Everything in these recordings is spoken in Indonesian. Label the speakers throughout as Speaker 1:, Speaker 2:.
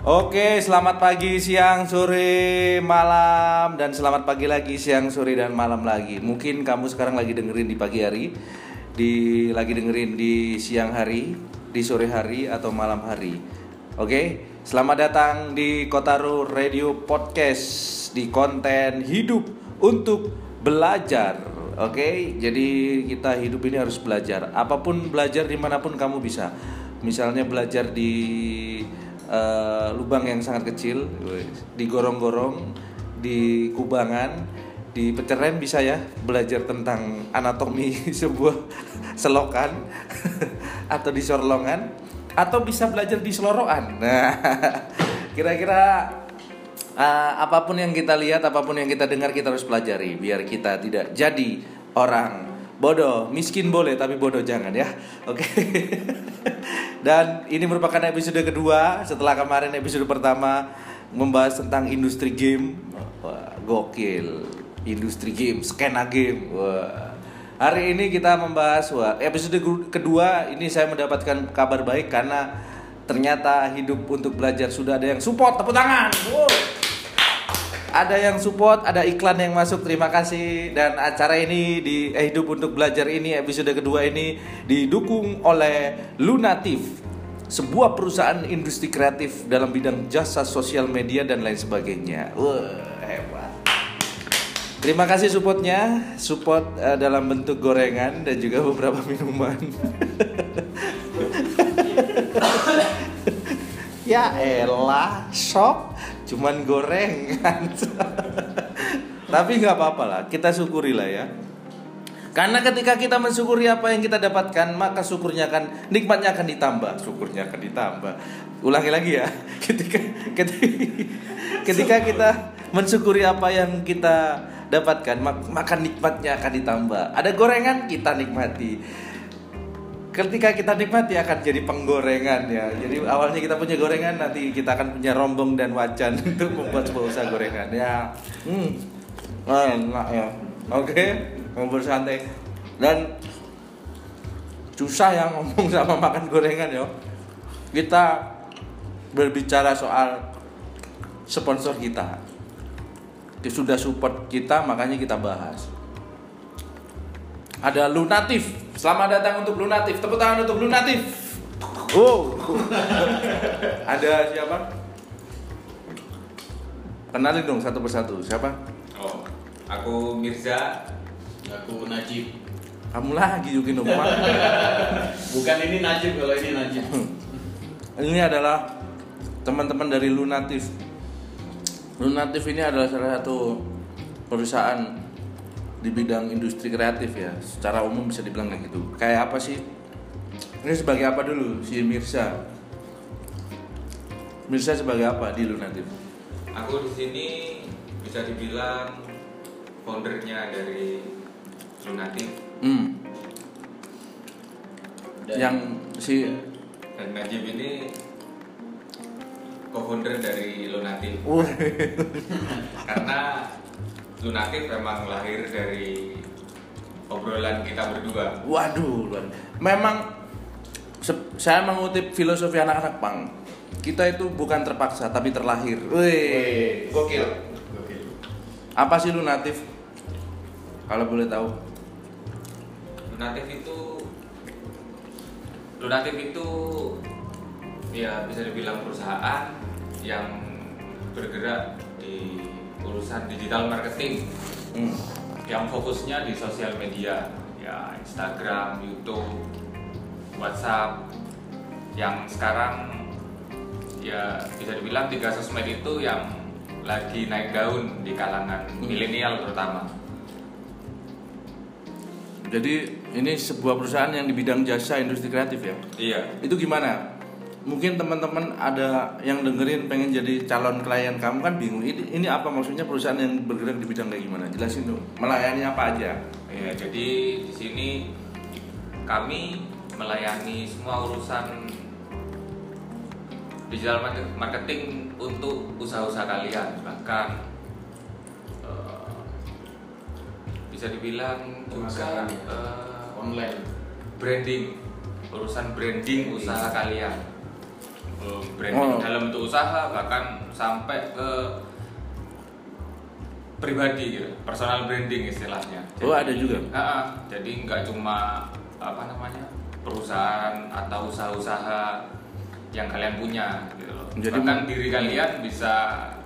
Speaker 1: Oke, selamat pagi, siang, sore, malam, dan selamat pagi lagi, siang, sore, dan malam lagi. Mungkin kamu sekarang lagi dengerin di pagi hari, di lagi dengerin di siang hari, di sore hari, atau malam hari. Oke, selamat datang di Kotaro Radio Podcast di konten hidup untuk belajar. Oke, jadi kita hidup ini harus belajar. Apa pun belajar di mana pun kamu bisa. Misalnya belajar di eh, lubang yang sangat kecil, digorong-gorong, di kubangan, di peceren bisa ya belajar tentang anatomi sebuah selokan atau di sorlongan atau bisa belajar di seloroan. Nah, kira-kira eh, apa pun yang kita lihat, apa pun yang kita dengar kita harus pelajari biar kita tidak jadi orang bodoh. Miskin boleh tapi bodoh jangan ya. Oke. Dan ini merupakan episode kedua setelah kemarin episode pertama membahas tentang industri game. Wah, gokil. Industri game, skena game. Wah. Hari ini kita membahas wah, episode kedua ini saya mendapatkan kabar baik karena ternyata hidup untuk belajar sudah ada yang support tepuk tangan. Wow. Ada yang support, ada iklan yang masuk. Terima kasih. Dan acara ini di eh, hidup untuk belajar ini episode kedua ini didukung oleh Lunatif, sebuah perusahaan industri kreatif dalam bidang jasa sosial media dan lain sebagainya. Wah, hebat. Terima kasih supportnya, support eh, dalam bentuk gorengan dan juga beberapa minuman. ya elah, shop cuman gorengan. Tapi nggak apa-apa lah, kita syukuri lah ya. Karena ketika kita mensyukuri apa yang kita dapatkan, maka syukurnya akan nikmatnya akan ditambah, syukurnya akan ditambah. Ulangi lagi ya. Ketika ketika, ketika kita mensyukuri apa yang kita dapatkan, mak- maka nikmatnya akan ditambah. Ada gorengan kita nikmati. Ketika kita nikmati akan jadi penggorengan ya. Jadi awalnya kita punya gorengan, nanti kita akan punya rombong dan wajan untuk membuat sebuah usaha gorengan ya. Hmm. Enak ya. Oke, ngobrol santai. Dan susah yang ngomong sama makan gorengan ya. Kita berbicara soal sponsor kita. Sudah support kita, makanya kita bahas. Ada Lunatif. Selamat datang untuk Lunatif. Tepuk tangan untuk Lunatif. Wow. Ada siapa? Kenalin dong satu persatu. Siapa?
Speaker 2: Oh, aku Mirza.
Speaker 3: Aku Najib.
Speaker 1: Kamu lagi Yuki dong.
Speaker 3: Bukan ini Najib kalau ini Najib.
Speaker 1: Ini adalah teman-teman dari Lunatif. Lunatif ini adalah salah satu perusahaan di bidang industri kreatif ya. Secara umum bisa dibilang kayak gitu. Kayak apa sih? Ini sebagai apa dulu si Mirsa? Mirsa sebagai apa di Lunatif?
Speaker 2: Aku di sini bisa dibilang foundernya dari Lunatic
Speaker 1: Hmm.
Speaker 3: Dan-
Speaker 1: Yang si
Speaker 2: dan Najib ini co-founder dari Lunatic
Speaker 1: Wih.
Speaker 2: karena Lunatic memang lahir dari obrolan kita berdua.
Speaker 1: Waduh, luar- memang se- saya mengutip filosofi anak-anak pang. Kita itu bukan terpaksa tapi terlahir. Wih, gokil.
Speaker 3: Gokil.
Speaker 1: Apa sih lu natif? Kalau boleh tahu.
Speaker 2: Lunatic itu Lunatic itu ya bisa dibilang perusahaan yang bergerak di urusan digital marketing
Speaker 1: Hmm.
Speaker 2: yang fokusnya di sosial media ya Instagram, YouTube, WhatsApp yang sekarang ya bisa dibilang tiga sosmed itu yang lagi naik daun di kalangan
Speaker 1: Hmm.
Speaker 2: milenial terutama.
Speaker 1: Jadi ini sebuah perusahaan yang di bidang jasa industri kreatif ya.
Speaker 2: Iya.
Speaker 1: Itu gimana? Mungkin teman-teman ada yang dengerin pengen jadi calon klien kamu kan bingung. Ini, ini apa maksudnya perusahaan yang bergerak di bidang kayak gimana? Jelasin dong. Melayani apa aja?
Speaker 2: Ya, jadi di sini kami melayani semua urusan digital market- marketing untuk usaha-usaha kalian. Bahkan eh, bisa dibilang juga eh,
Speaker 3: Online.
Speaker 2: branding, urusan branding usaha kalian. Eh, branding
Speaker 1: Oh.
Speaker 2: dalam bentuk usaha bahkan sampai ke pribadi gitu, personal branding istilahnya.
Speaker 1: Oh, ada juga?
Speaker 2: Ah. jadi nggak cuma apa namanya perusahaan atau usaha-usaha yang kalian punya gitu loh.
Speaker 1: Jadi-
Speaker 2: bahkan diri kalian bisa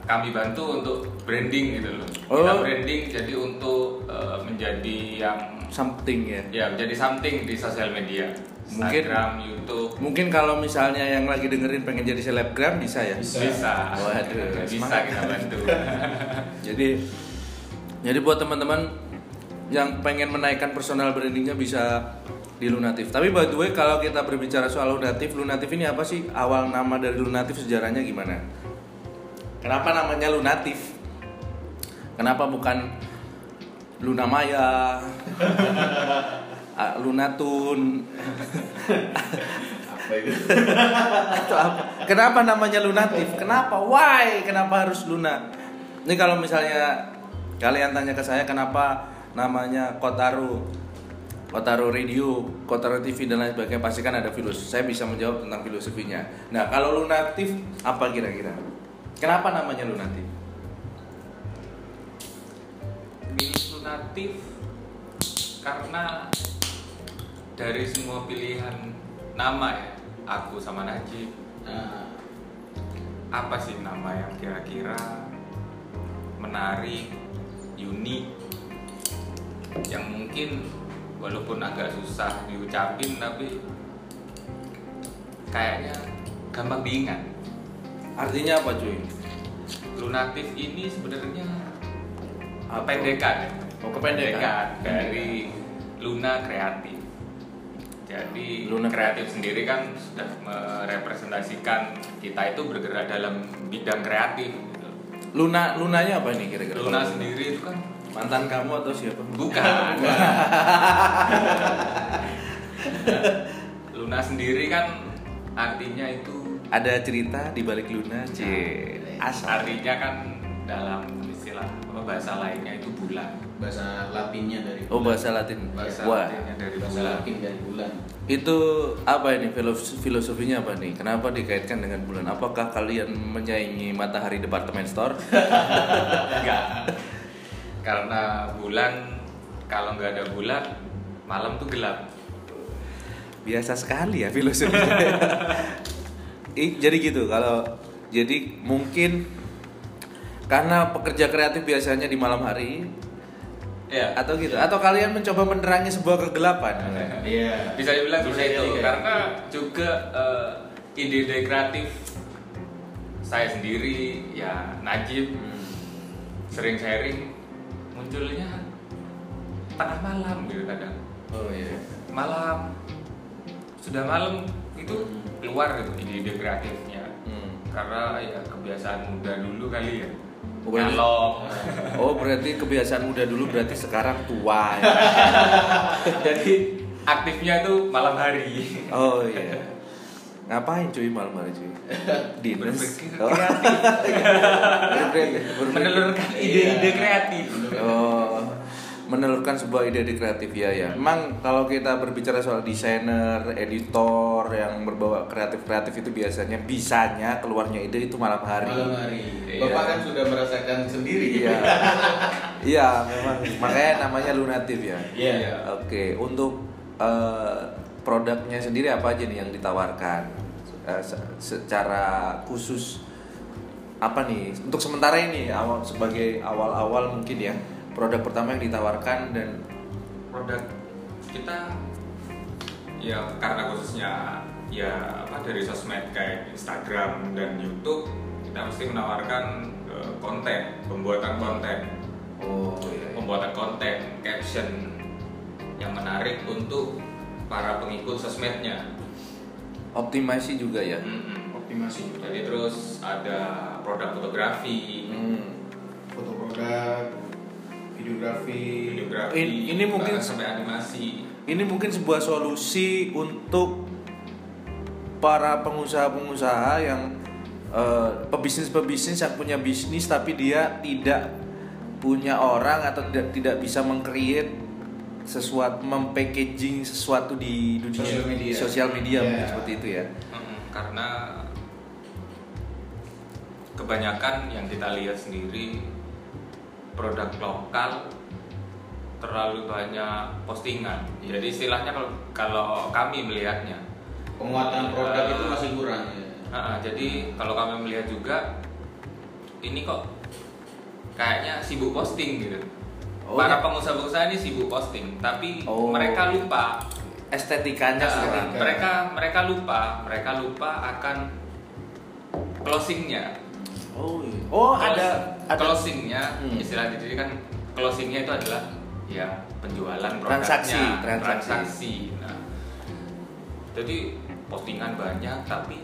Speaker 2: kami bantu untuk branding gitu loh.
Speaker 1: Oh.
Speaker 2: Kita branding jadi untuk eh, menjadi yang
Speaker 1: something ya
Speaker 2: ya menjadi something di sosial media.
Speaker 1: Mungkin-
Speaker 2: Instagram, YouTube,
Speaker 1: mungkin kalau misalnya yang lagi dengerin pengen jadi selebgram bisa ya
Speaker 3: Bisa.
Speaker 2: bisa.
Speaker 1: Waduh,
Speaker 2: bisa
Speaker 1: semangat.
Speaker 2: kita bantu.
Speaker 1: jadi jadi buat teman-teman yang pengen menaikkan personal brandingnya bisa di Lunatif. Tapi by the way kalau kita berbicara soal Lunatif, Lunatif ini apa sih? Awal nama dari Lunatif sejarahnya gimana? Kenapa namanya Lunatif? Kenapa bukan Luna Maya? Ah, Lunatun
Speaker 3: Apa itu?
Speaker 1: atau apa? Kenapa namanya lunatif? Kenapa? Why? Kenapa harus luna? Ini kalau misalnya kalian tanya ke saya kenapa namanya Kotaro Kotaro Radio, Kotaro TV dan lain sebagainya pasti kan ada filosofi. Saya bisa menjawab tentang filosofinya. Nah, kalau lunatif apa kira-kira? Kenapa namanya lunatif?
Speaker 2: Lunatif karena dari semua pilihan nama ya, aku sama Najib,
Speaker 3: Nah,
Speaker 2: apa sih nama yang kira-kira menarik, unik, yang mungkin walaupun agak susah diucapin tapi kayaknya gampang diingat.
Speaker 1: Artinya apa, cuy?
Speaker 2: Lunatif ini sebenarnya ya.
Speaker 1: Oh, kependekan.
Speaker 2: dari Luna Kreatif. Jadi
Speaker 1: Luna
Speaker 2: kreatif sendiri kan sudah merepresentasikan kita itu bergerak dalam bidang kreatif. gitu.
Speaker 1: Luna lunanya apa nih kira-kira?
Speaker 2: Luna
Speaker 1: Kalau
Speaker 2: sendiri itu kan
Speaker 1: mantan kamu atau siapa?
Speaker 2: bukan. Luna sendiri kan artinya itu
Speaker 1: Ada cerita di balik Luna, C. Asal.
Speaker 2: artinya kan dalam istilah apa bahasa lainnya itu bulan.
Speaker 3: bahasa Latinnya dari
Speaker 1: Oh
Speaker 3: bulan.
Speaker 1: bahasa Latin.
Speaker 2: Bahasa
Speaker 1: Wah,
Speaker 2: Latinnya dari
Speaker 3: bahasa
Speaker 2: bulan.
Speaker 3: Latin dari bulan.
Speaker 1: itu apa ini filos- filosofinya apa nih? Kenapa dikaitkan dengan bulan? Apakah kalian menyaingi matahari departemen store?
Speaker 2: Enggak. Karena bulan kalau nggak ada bulan malam tuh gelap.
Speaker 1: Biasa sekali ya filosofinya. Ih, jadi gitu kalau jadi mungkin karena pekerja kreatif biasanya di malam hari.
Speaker 2: Ya.
Speaker 1: atau gitu. Atau kalian mencoba menerangi sebuah kegelapan.
Speaker 3: Iya.
Speaker 2: Bisa dibilang
Speaker 3: Bisa
Speaker 2: seperti itu
Speaker 3: kayak
Speaker 2: karena juga eh, ide-ide kreatif saya sendiri ya Najib sering sharing munculnya tengah malam gitu kadang.
Speaker 1: Oh iya.
Speaker 2: Malam. Sudah malam itu keluar gitu ide-ide kreatifnya.
Speaker 1: Hmm.
Speaker 2: karena ya kebiasaan muda dulu kali ya
Speaker 1: Oh, berarti- oh berarti kebiasaan muda dulu berarti sekarang tua. Ya?
Speaker 2: jadi aktifnya tuh malam hari.
Speaker 1: Oh iya. Ngapain cuy malam hari cuy? Dinas
Speaker 2: berpikir
Speaker 1: Oh.
Speaker 2: kreatif.
Speaker 1: Berpikir- berpikir-
Speaker 2: menelurkan ide-ide kreatif.
Speaker 1: Oh, menelurkan sebuah ide-ide kreatif ya ya. Memang kalau kita berbicara soal desainer, editor yang berbawa kreatif-kreatif itu biasanya bisanya keluarnya ide itu malam hari.
Speaker 3: Malam hari.
Speaker 2: Iya.
Speaker 3: Bapak kan sudah merasakan sendiri.
Speaker 1: Iya. Iya, memang makanya namanya lunatif ya.
Speaker 3: Iya.
Speaker 1: Oke, untuk eh, produknya sendiri apa aja nih yang ditawarkan se- secara khusus apa nih untuk sementara ini awal sebagai awal-awal mungkin ya produk pertama yang ditawarkan dan
Speaker 2: produk kita ya karena khususnya ya apa dari sosmed kayak Instagram dan YouTube kita mesti menawarkan eh, konten pembuatan konten
Speaker 1: oh iya,
Speaker 2: pembuatan konten caption yang menarik untuk para pengikut sosmednya
Speaker 1: optimasi juga ya
Speaker 2: Mm-mm.
Speaker 3: Optimasi juga.
Speaker 2: jadi terus ada produk fotografi
Speaker 1: Hmm.
Speaker 3: Foto produk, videografi.
Speaker 2: videografi
Speaker 1: In- ini mungkin-
Speaker 2: sampai animasi
Speaker 1: ini mungkin sebuah solusi untuk para pengusaha-pengusaha yang eh, pebisnis-pebisnis yang punya bisnis tapi dia tidak punya orang atau tidak tidak bisa mengcreate sesuatu mempackaging sesuatu di dunia
Speaker 3: Sosial media.
Speaker 1: sosial media
Speaker 3: Iya.
Speaker 1: mungkin seperti itu ya
Speaker 2: karena kebanyakan yang kita lihat sendiri produk lokal terlalu banyak postingan.
Speaker 3: Iya.
Speaker 2: Jadi istilahnya kalau kalau kami melihatnya,
Speaker 3: Penguatan produk
Speaker 2: Eh,
Speaker 3: itu masih kurang ya.
Speaker 2: ah, jadi kalau kami melihat juga ini kok kayaknya sibuk posting gitu.
Speaker 1: Oh,
Speaker 2: Para
Speaker 1: ya.
Speaker 2: pengusaha-pengusaha ini sibuk posting, tapi
Speaker 1: Oh.
Speaker 2: mereka lupa
Speaker 1: estetikanya
Speaker 2: Nah,
Speaker 3: Kan.
Speaker 2: mereka mereka lupa mereka lupa akan closingnya
Speaker 1: oh iya. oh ada ada
Speaker 2: closingnya
Speaker 1: Hmm.
Speaker 2: istilah jadi kan closingnya itu adalah ya penjualan
Speaker 1: Transaksi, transaksi.
Speaker 2: transaksi. nah jadi postingan banyak tapi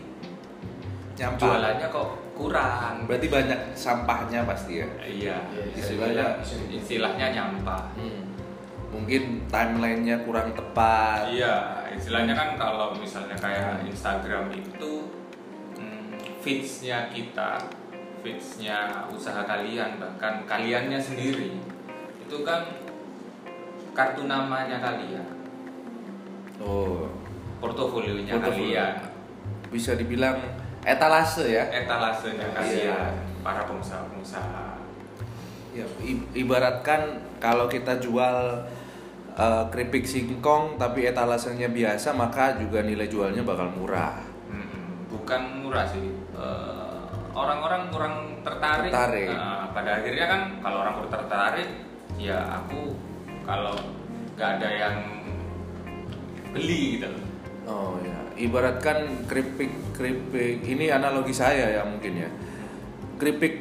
Speaker 1: nyampah
Speaker 2: jualannya kok kurang
Speaker 1: berarti banyak sampahnya pasti ya
Speaker 2: iya
Speaker 3: Iya,
Speaker 2: istilahnya istilahnya nyampah
Speaker 1: Hmm. mungkin timelinenya kurang tepat
Speaker 2: Iya, istilahnya kan kalau misalnya kayak Instagram itu hmm, feeds-nya kita, feeds-nya usaha kalian bahkan kaliannya sendiri itu kan kartu namanya kalian,
Speaker 1: oh
Speaker 2: portofolionya
Speaker 1: Portofolio.
Speaker 2: kalian,
Speaker 1: bisa dibilang etalase ya
Speaker 2: etalasenya
Speaker 1: Iya.
Speaker 2: kalian para pengusaha-pengusaha.
Speaker 1: Ya, ibaratkan kalau kita jual uh, keripik singkong tapi etalasenya biasa maka juga nilai jualnya bakal murah.
Speaker 2: Hmm, bukan murah sih. Eh, orang-orang kurang tertarik.
Speaker 1: Tertarik.
Speaker 2: Nah, pada akhirnya kan kalau orang kurang tertarik, ya aku kalau nggak ada yang beli gitu.
Speaker 1: Oh ya, ibaratkan keripik keripik ini analogi saya ya mungkin ya. Keripik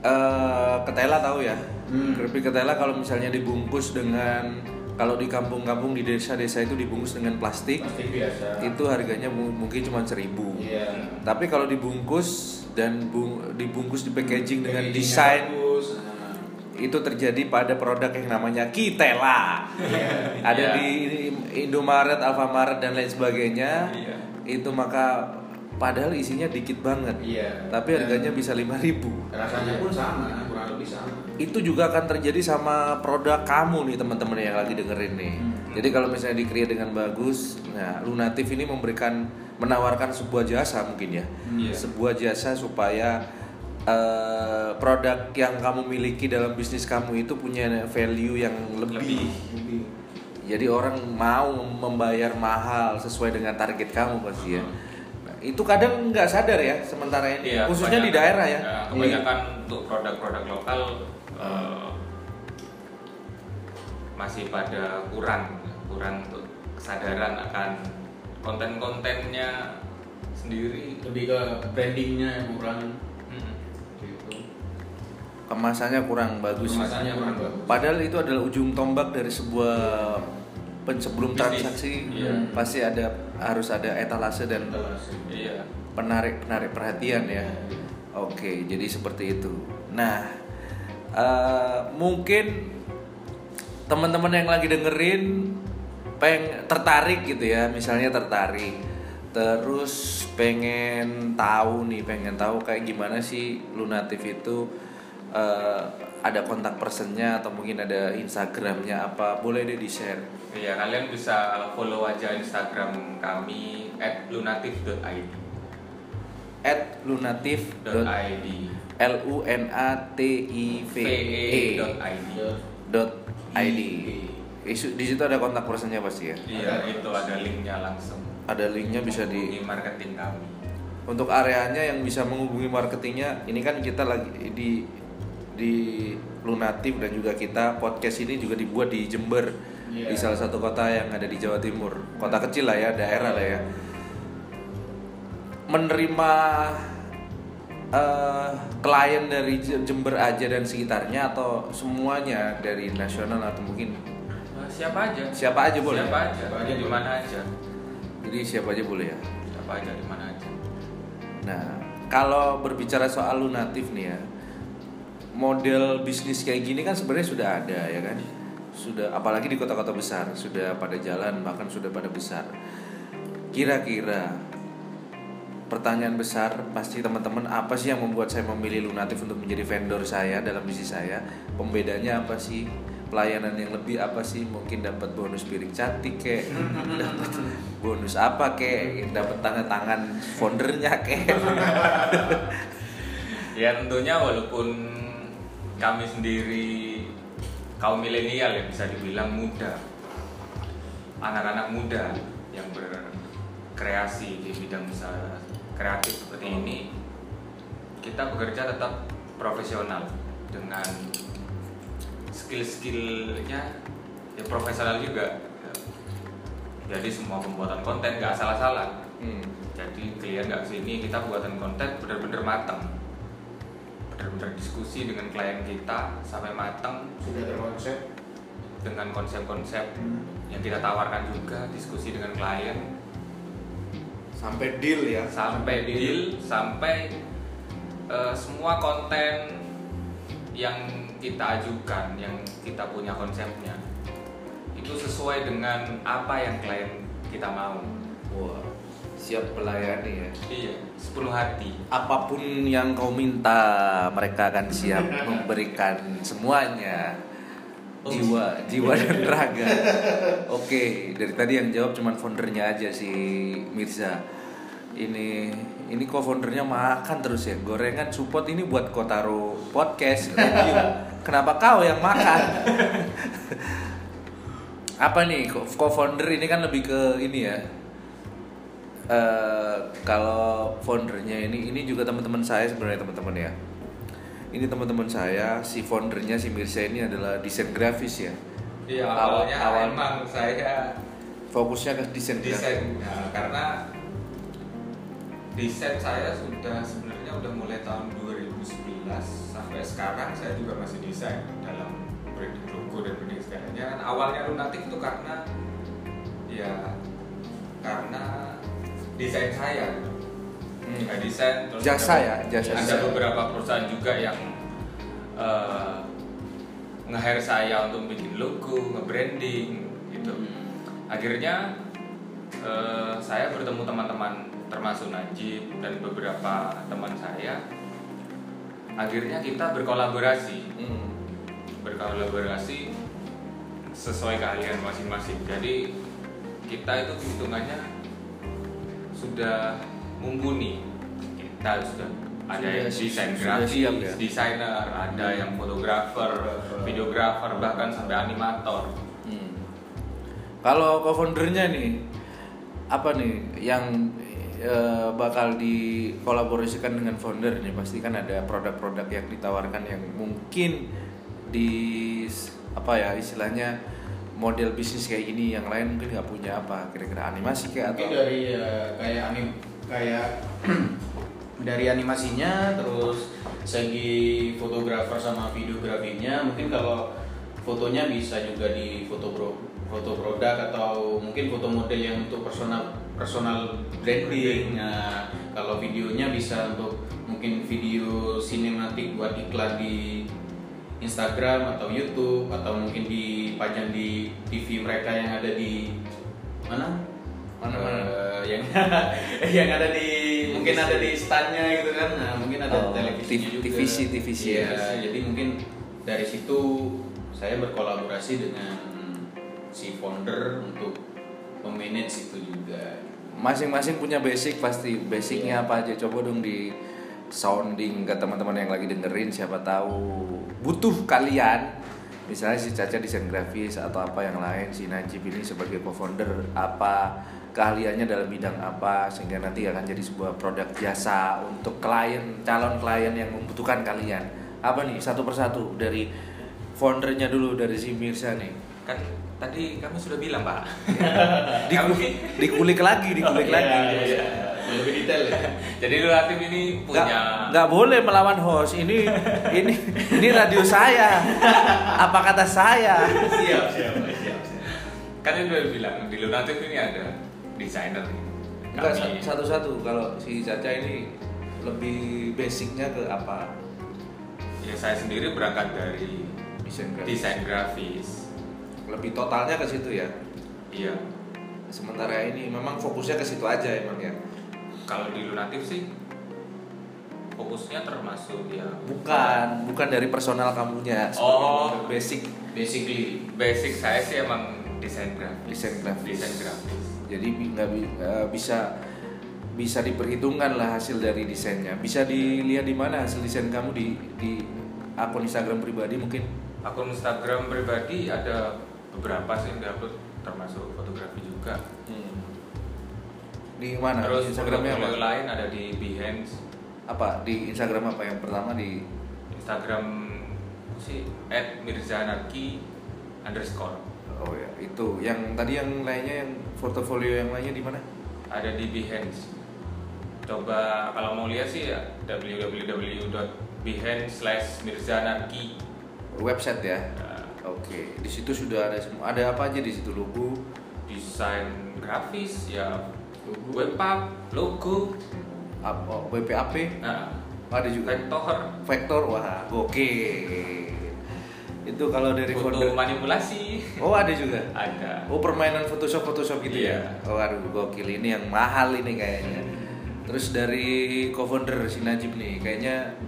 Speaker 1: eh, ketela tahu ya?
Speaker 3: Hmm.
Speaker 1: Keripik ketela kalau misalnya dibungkus dengan kalau di kampung-kampung di desa-desa itu dibungkus dengan plastik,
Speaker 3: Plastik biasa.
Speaker 1: itu harganya mu- mungkin cuma seribu.
Speaker 3: Iya.
Speaker 1: Tapi kalau dibungkus dan bung- dibungkus di packaging dengan desain
Speaker 3: bagus.
Speaker 1: Itu terjadi pada produk yang namanya Kitela. Ada
Speaker 2: Iya.
Speaker 1: di Indomaret, Alfamaret dan lain sebagainya.
Speaker 2: Iya.
Speaker 1: Itu maka padahal isinya dikit banget.
Speaker 3: Iya.
Speaker 1: Tapi harganya bisa 5000
Speaker 3: rasanya pun sama, kurang lebih sama.
Speaker 1: itu juga akan terjadi sama produk kamu nih teman-teman yang lagi dengerin nih.
Speaker 3: Hmm.
Speaker 1: Jadi kalau misalnya di-create dengan bagus, nah Lunatif ini memberikan menawarkan sebuah jasa mungkin ya.
Speaker 2: Iya.
Speaker 1: Sebuah jasa supaya eh, produk yang kamu miliki dalam bisnis kamu itu punya value yang lebih.
Speaker 2: Lebih.
Speaker 1: Jadi orang mau membayar mahal sesuai dengan target kamu pasti ya. Nah, itu kadang nggak sadar ya sementara ini,
Speaker 2: Iya,
Speaker 1: khususnya di daerah ya.
Speaker 2: Nah, kebanyakan untuk produk-produk lokal eh, masih pada kurang, kurang untuk kesadaran akan konten-kontennya sendiri.
Speaker 3: Lebih ke brandingnya yang kurang gitu.
Speaker 1: Kemasannya kurang bagus. ya.
Speaker 3: Kemasannya kurang bagus.
Speaker 1: Padahal itu adalah ujung tombak dari sebuah pen- sebelum
Speaker 2: Bisnis.
Speaker 1: transaksi
Speaker 2: Iya.
Speaker 1: pasti ada harus ada etalase dan
Speaker 3: Etalase.
Speaker 2: Iya.
Speaker 1: penarik penarik perhatian ya. Oke, jadi seperti itu. Nah, eh, mungkin teman-teman yang lagi dengerin peng tertarik gitu ya, misalnya tertarik, terus pengen tahu nih, pengen tahu kayak gimana sih Lunatif itu eh, ada kontak personnya atau mungkin ada Instagramnya apa, boleh deh di share.
Speaker 2: Iya, kalian bisa follow aja Instagram kami @lunatif.id.
Speaker 1: At lunatif
Speaker 2: .id.
Speaker 1: L U N A T I V E
Speaker 2: ve.id.
Speaker 1: dot id.
Speaker 3: Iya.
Speaker 1: Isu- Di situ ada kontak personnya pasti ya.
Speaker 2: Iya, itu ada linknya langsung.
Speaker 1: Ada linknya bisa di
Speaker 2: marketing kami.
Speaker 1: untuk areanya yang bisa menghubungi marketingnya. Ini kan kita lagi di di Lunatif dan juga kita podcast ini juga dibuat di Jember
Speaker 3: Iya.
Speaker 1: di salah satu kota yang ada di Jawa Timur. Kota kecil lah ya, daerah lah ya. Menerima eh, klien dari Jember aja dan sekitarnya atau semuanya dari nasional atau mungkin
Speaker 2: siapa aja?
Speaker 1: Siapa aja boleh?
Speaker 2: Siapa aja?
Speaker 3: Siapa aja
Speaker 2: di mana aja?
Speaker 1: jadi siapa aja boleh ya.
Speaker 2: Siapa aja di mana aja?
Speaker 1: Nah, kalau berbicara soal lunatif nih ya, model bisnis kayak gini kan sebenarnya sudah ada ya kan, sudah apalagi di kota-kota besar sudah pada jalan bahkan sudah pada besar. Kira-kira pertanyaan besar pasti teman-teman apa sih yang membuat saya memilih lunatif untuk menjadi vendor saya dalam bisnis saya? Pembedanya apa sih? Pelayanan yang lebih apa sih? Mungkin dapat bonus piring cantik kek, dapat bonus apa kek, dapat tanda tangan foundernya kek.
Speaker 2: ya tentunya walaupun kami sendiri kaum milenial ya bisa dibilang muda anak-anak muda yang berkreasi di bidang usaha kreatif seperti ini kita bekerja tetap profesional dengan skill-skillnya ya profesional juga jadi semua pembuatan konten nggak salah-salah
Speaker 1: Hmm.
Speaker 2: jadi klien nggak ke sini kita buatan konten bener-bener mateng bener-bener diskusi dengan klien kita sampai mateng
Speaker 3: Sudah terkonsep.
Speaker 2: dengan konsep-konsep yang kita tawarkan juga diskusi dengan klien
Speaker 1: Sampai deal ya.
Speaker 2: sampai deal sampai eh, semua konten yang kita ajukan yang kita punya konsepnya itu sesuai dengan apa yang klien kita mau
Speaker 1: Wah, siap melayani ya.
Speaker 2: iya sepenuh hati
Speaker 1: Apa pun yang kau minta, mereka akan siap memberikan semuanya. Jiwa, jiwa dan raga. Oke, dari tadi yang jawab cuman foundernya aja si Mirza. Ini ini kok foundernya makan terus ya. Gorengan support ini buat kau taruh podcast. Review. Kenapa kau yang makan? Apa nih co- co-founder ini kan lebih ke ini ya. Eh kalau foundernya ini ini juga teman-teman saya sebenarnya teman-teman ya. Ini teman-teman saya si foundernya si Mirsa ini adalah desain grafis ya.
Speaker 2: Iya
Speaker 1: Awal-
Speaker 2: awalnya
Speaker 1: awal-
Speaker 2: emang saya
Speaker 1: fokusnya ke desain grafis.
Speaker 2: desain Nah, karena desain saya sudah sebenarnya udah mulai tahun 2011 sampai sekarang saya juga masih desain dalam branding logo dan branding segalanya kan awalnya lunatik itu karena ya karena desain saya
Speaker 1: Hmm.
Speaker 2: Desain terus
Speaker 1: Jasa
Speaker 2: ada-
Speaker 1: ya, jasa
Speaker 2: ada
Speaker 1: desain.
Speaker 2: beberapa perusahaan juga yang eh, nge-hire saya untuk bikin logo, nge-branding gitu akhirnya eh, saya bertemu teman-teman termasuk Najib dan beberapa teman saya akhirnya kita berkolaborasi
Speaker 1: Hmm.
Speaker 2: berkolaborasi sesuai keahlian masing-masing jadi kita itu hitungannya sudah mumpuni kita sudah ada
Speaker 1: Sudah-
Speaker 2: yang desain grafis,
Speaker 1: siap ya?
Speaker 2: desainer, ada yang fotografer, videografer, bahkan sampai animator.
Speaker 1: Hmm. Kalau co-foundernya nih apa nih yang eh, bakal dikolaborasikan dengan founder nih pasti kan ada produk-produk yang ditawarkan yang mungkin di apa ya istilahnya model bisnis kayak gini yang lain mungkin nggak punya apa kira-kira animasi kayak
Speaker 3: Mungkin
Speaker 1: atau
Speaker 3: dari ya, kayak anim kayak dari animasinya terus segi fotografer sama videografinya mungkin kalau fotonya bisa juga di foto pro, foto produk atau mungkin foto model yang untuk personal personal branding nah kalau videonya bisa untuk mungkin video sinematik buat iklan di Instagram atau YouTube atau mungkin dipajang di TV mereka yang ada di mana?
Speaker 1: Mana, mana?
Speaker 3: Eh, yang yang ada di mungkin ada di standnya gitu kan. Nah mungkin ada
Speaker 1: Oh,
Speaker 3: televisinya
Speaker 1: TV-
Speaker 3: juga.
Speaker 1: TVC, TVC ya.
Speaker 3: Iya, jadi mungkin dari situ saya berkolaborasi dengan si founder untuk memanage itu juga
Speaker 1: masing-masing punya basic pasti basicnya apa aja. Coba dong di sounding ke teman-teman yang lagi dengerin siapa tahu butuh kalian. Misalnya si Caca desain grafis atau apa yang lain si Najib ini sebagai co-founder apa keahliannya dalam bidang apa sehingga nanti akan jadi sebuah produk jasa untuk klien calon klien yang membutuhkan kalian. Apa nih satu persatu dari foundernya dulu dari si Mirsa nih?
Speaker 2: Kan tadi kamu sudah bilang pak.
Speaker 1: Diku- dikulik lagi dikulik
Speaker 3: Iya,
Speaker 1: lagi
Speaker 3: iya, iya. lebih detail ya
Speaker 2: Jadi Latif ini punya
Speaker 1: nggak boleh melawan host ini ini ini radio saya apa kata saya
Speaker 3: siap siap siap, siap.
Speaker 2: kan ini udah bilang di Lunatif ini ada desainer nih.
Speaker 1: Enggak
Speaker 2: Kami-
Speaker 1: satu-satu kalau si Caca ini lebih basicnya ke apa
Speaker 2: ya saya sendiri berangkat dari
Speaker 1: desain grafis
Speaker 2: desain grafis.
Speaker 1: Lebih totalnya ke situ ya
Speaker 2: Iya.
Speaker 1: sementara ini memang fokusnya ke situ aja emang ya
Speaker 2: Kalau di Lunatif sih fokusnya termasuk ya
Speaker 1: bukan bukan dari personal kamunya
Speaker 2: Oh.
Speaker 1: basic
Speaker 3: basically
Speaker 2: basic saya sih emang desain grafis.
Speaker 1: Desain grafis.
Speaker 2: Desain grafis.
Speaker 1: jadi nggak nggak bisa bisa diperhitungkan lah hasil dari desainnya. Bisa dilihat di mana hasil desain kamu di di akun Instagram pribadi mungkin.
Speaker 2: Akun Instagram pribadi ada beberapa sih yang diupload termasuk fotografi juga.
Speaker 1: Di mana?
Speaker 2: Terus
Speaker 1: Instagramnya apa?
Speaker 2: portfolio lain ada di Behance,
Speaker 1: Apa? Di Instagram apa yang pertama di
Speaker 2: Instagram sih @mirzanarki underscore
Speaker 1: Oh ya, itu. Yang tadi yang lainnya yang portofolio yang lainnya di mana?
Speaker 2: ada di Behance. Coba kalau mau lihat sih ya www.behance/mirzanarki.
Speaker 1: Website ya. Oke, di situ sudah ada semua. Ada apa aja di situ logo?
Speaker 2: desain grafis ya web app, logo,
Speaker 1: Apa? WPAP?
Speaker 2: nah,
Speaker 1: Ada juga.
Speaker 2: vektor,
Speaker 1: Vektor, wah, oke. Itu kalau dari
Speaker 2: foto
Speaker 1: founder.
Speaker 2: manipulasi
Speaker 1: Oh ada juga.
Speaker 2: ada.
Speaker 1: Oh permainan Photoshop Photoshop gitu
Speaker 2: Iya.
Speaker 1: ya. Oh aduh gokil ini yang mahal ini kayaknya. Terus dari co-founder si Najib nih kayaknya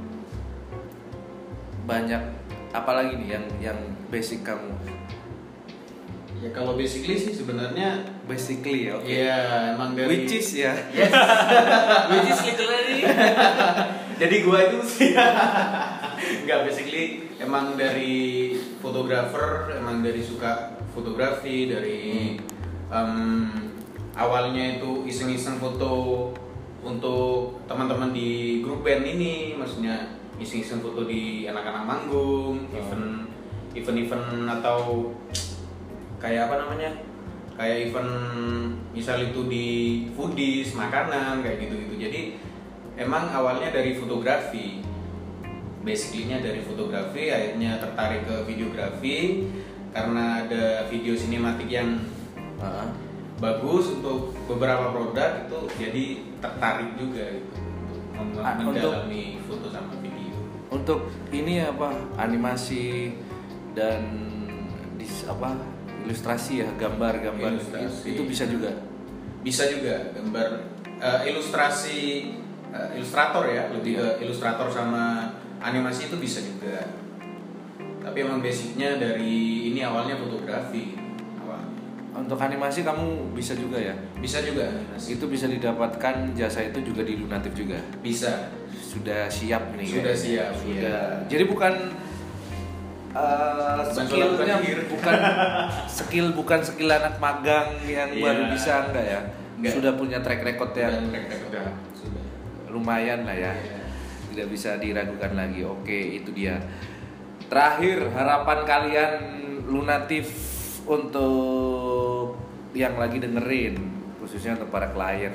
Speaker 1: banyak apalagi nih yang yang basic kamu
Speaker 3: Ya kalau basically sih sebenarnya
Speaker 1: basically ya oke.
Speaker 3: ya emang dari
Speaker 1: Which is ya.
Speaker 2: Which is literally
Speaker 3: Jadi gua itu sih nggak basically emang dari fotografer, emang dari suka fotografi, dari em, awalnya itu iseng-iseng foto untuk teman-teman di grup band ini, maksudnya iseng-iseng foto di anak-anak manggung, event event-event atau kayak apa namanya? Kayak event misal itu di foodies makanan kayak gitu-gitu. Jadi emang awalnya dari fotografi. Basically-nya dari fotografi akhirnya tertarik ke videografi karena ada video sinematik yang
Speaker 1: Ah,
Speaker 3: bagus untuk beberapa produk itu jadi tertarik juga gitu untuk
Speaker 1: Ah, untuk-
Speaker 3: mendalami foto sama video
Speaker 1: Untuk ini apa animasi dan dis, apa ilustrasi ya gambar-gambar
Speaker 3: Ilustrasi.
Speaker 1: itu bisa juga.
Speaker 3: bisa juga gambar eh, ilustrasi eh, ilustrator ya lebih
Speaker 1: Iya.
Speaker 3: ke ilustrator sama animasi itu bisa juga tapi emang basicnya dari ini awalnya fotografi
Speaker 1: Untuk animasi kamu bisa juga ya.
Speaker 3: bisa juga animasi
Speaker 1: Itu bisa didapatkan jasa itu juga di Lunatif juga.
Speaker 3: bisa
Speaker 1: Sudah siap nih.
Speaker 3: Sudah
Speaker 1: kayaknya.
Speaker 3: siap,
Speaker 1: Sudah.
Speaker 3: iya.
Speaker 1: Jadi bukan uh, skillnya bukan skill bukan skill anak magang yang
Speaker 3: Iya.
Speaker 1: baru bisa enggak ya.
Speaker 3: Enggak.
Speaker 1: Sudah punya track record yang
Speaker 3: track record.
Speaker 2: Sudah.
Speaker 3: sudah
Speaker 1: lumayan lah ya.
Speaker 3: Iya.
Speaker 1: Tidak bisa diragukan lagi. Oke, itu dia. Terakhir harapan kalian lunatif untuk yang lagi dengerin khususnya untuk para klien.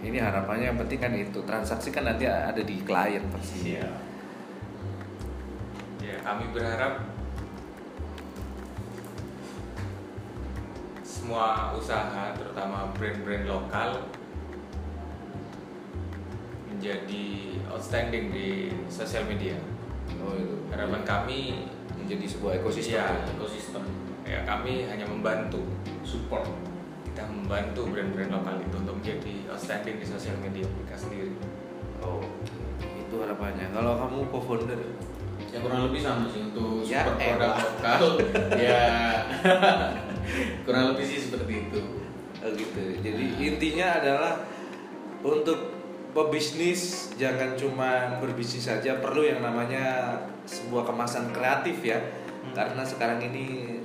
Speaker 1: Ini harapannya yang penting kan itu transaksi kan nanti ada di klien pasti.
Speaker 2: Iya. Ya, kami berharap semua usaha, terutama brand-brand lokal, menjadi outstanding di sosial media.
Speaker 1: Oh itu.
Speaker 2: Harapan kami,
Speaker 1: menjadi sebuah ekosistem.
Speaker 2: ya,
Speaker 3: ekosistem
Speaker 2: ya kami hanya membantu,
Speaker 3: support
Speaker 2: kita membantu brand-brand lokal itu untuk menjadi outstanding di sosial media mereka sendiri.
Speaker 1: Oh, itu harapannya. Kalau kamu co-founder,
Speaker 3: ya kurang lebih sama sih untuk
Speaker 1: Ya,
Speaker 3: support produk
Speaker 1: elah.
Speaker 3: lokal ya kurang lebih sih seperti itu
Speaker 1: oh gitu. Jadi intinya adalah untuk pebisnis jangan cuma berbisnis saja, perlu yang namanya sebuah kemasan kreatif ya. Karena sekarang ini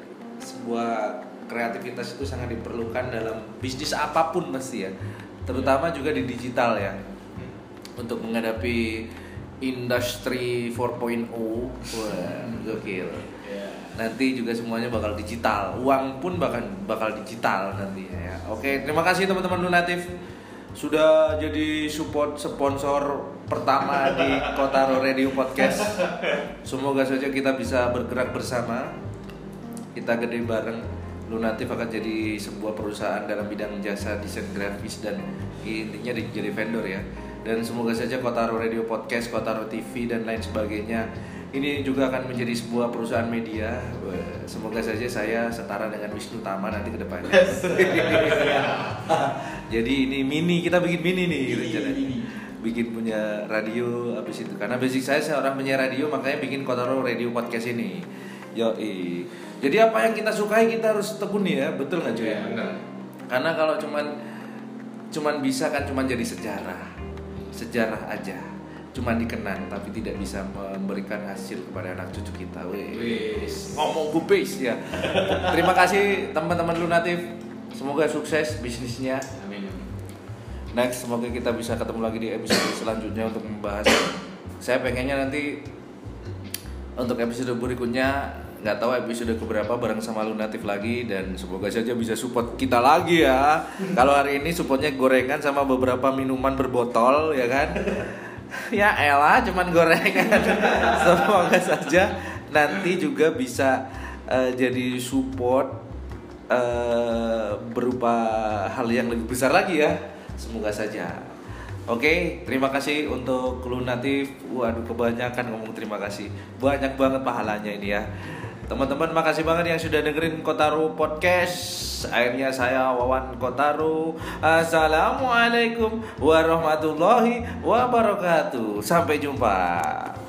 Speaker 1: sebuah kreativitas itu sangat diperlukan dalam bisnis apa pun pasti ya. Terutama juga di digital ya. Untuk menghadapi industri 4.0 wah gokil.
Speaker 3: Ya
Speaker 1: nanti juga semuanya bakal digital. Uang pun bakal bakal digital nantinya ya. Oke terima kasih teman-teman lunatif sudah jadi support sponsor pertama di Kotaro Radio Podcast. Semoga saja kita bisa bergerak bersama kita gede bareng Lunatif akan jadi sebuah perusahaan dalam bidang jasa desain grafis dan intinya di- jadi vendor ya dan semoga saja Kotaro Radio Podcast, Kotaro TV dan lain sebagainya ini juga akan menjadi sebuah perusahaan media. Semoga saja saya setara dengan Wisnu Tama nanti ke depannya. Jadi ini mini kita bikin mini nih rencananya. Bikin punya radio habis itu karena basic saya seorang penyiar radio makanya bikin Kotaro Radio Podcast ini. Yo Jadi apa yang kita sukai kita harus tekuni ya, betul nggak cuy?
Speaker 3: Iya, benar.
Speaker 1: Karena kalau cuman cuman bisa kan cuman jadi sejarah. Sejarah aja. Cuman dikenang tapi tidak bisa memberikan hasil kepada anak cucu kita. Wes ngomong bupes ya. Terima kasih teman-teman lunatif. Semoga sukses bisnisnya.
Speaker 3: Amin.
Speaker 1: next semoga kita bisa ketemu lagi di episode selanjutnya untuk membahas. Saya pengennya nanti untuk episode berikutnya nggak tahu episode keberapa bareng sama lunatif lagi dan semoga saja bisa support kita lagi ya kalau hari ini supportnya gorengan sama beberapa minuman berbotol ya kan ya elah cuman gorengan semoga saja nanti juga bisa eh, jadi support eh, berupa hal yang lebih besar lagi ya semoga saja Oke, terima kasih untuk Lunatif. Waduh, kebanyakan ngomong terima kasih. Banyak banget pahalanya ini ya. Teman-teman, makasih banget yang sudah dengerin Kotaru Podcast. Akhirnya saya Wawan Kotaru. Assalamualaikum warahmatullahi wabarakatuh. Sampai jumpa.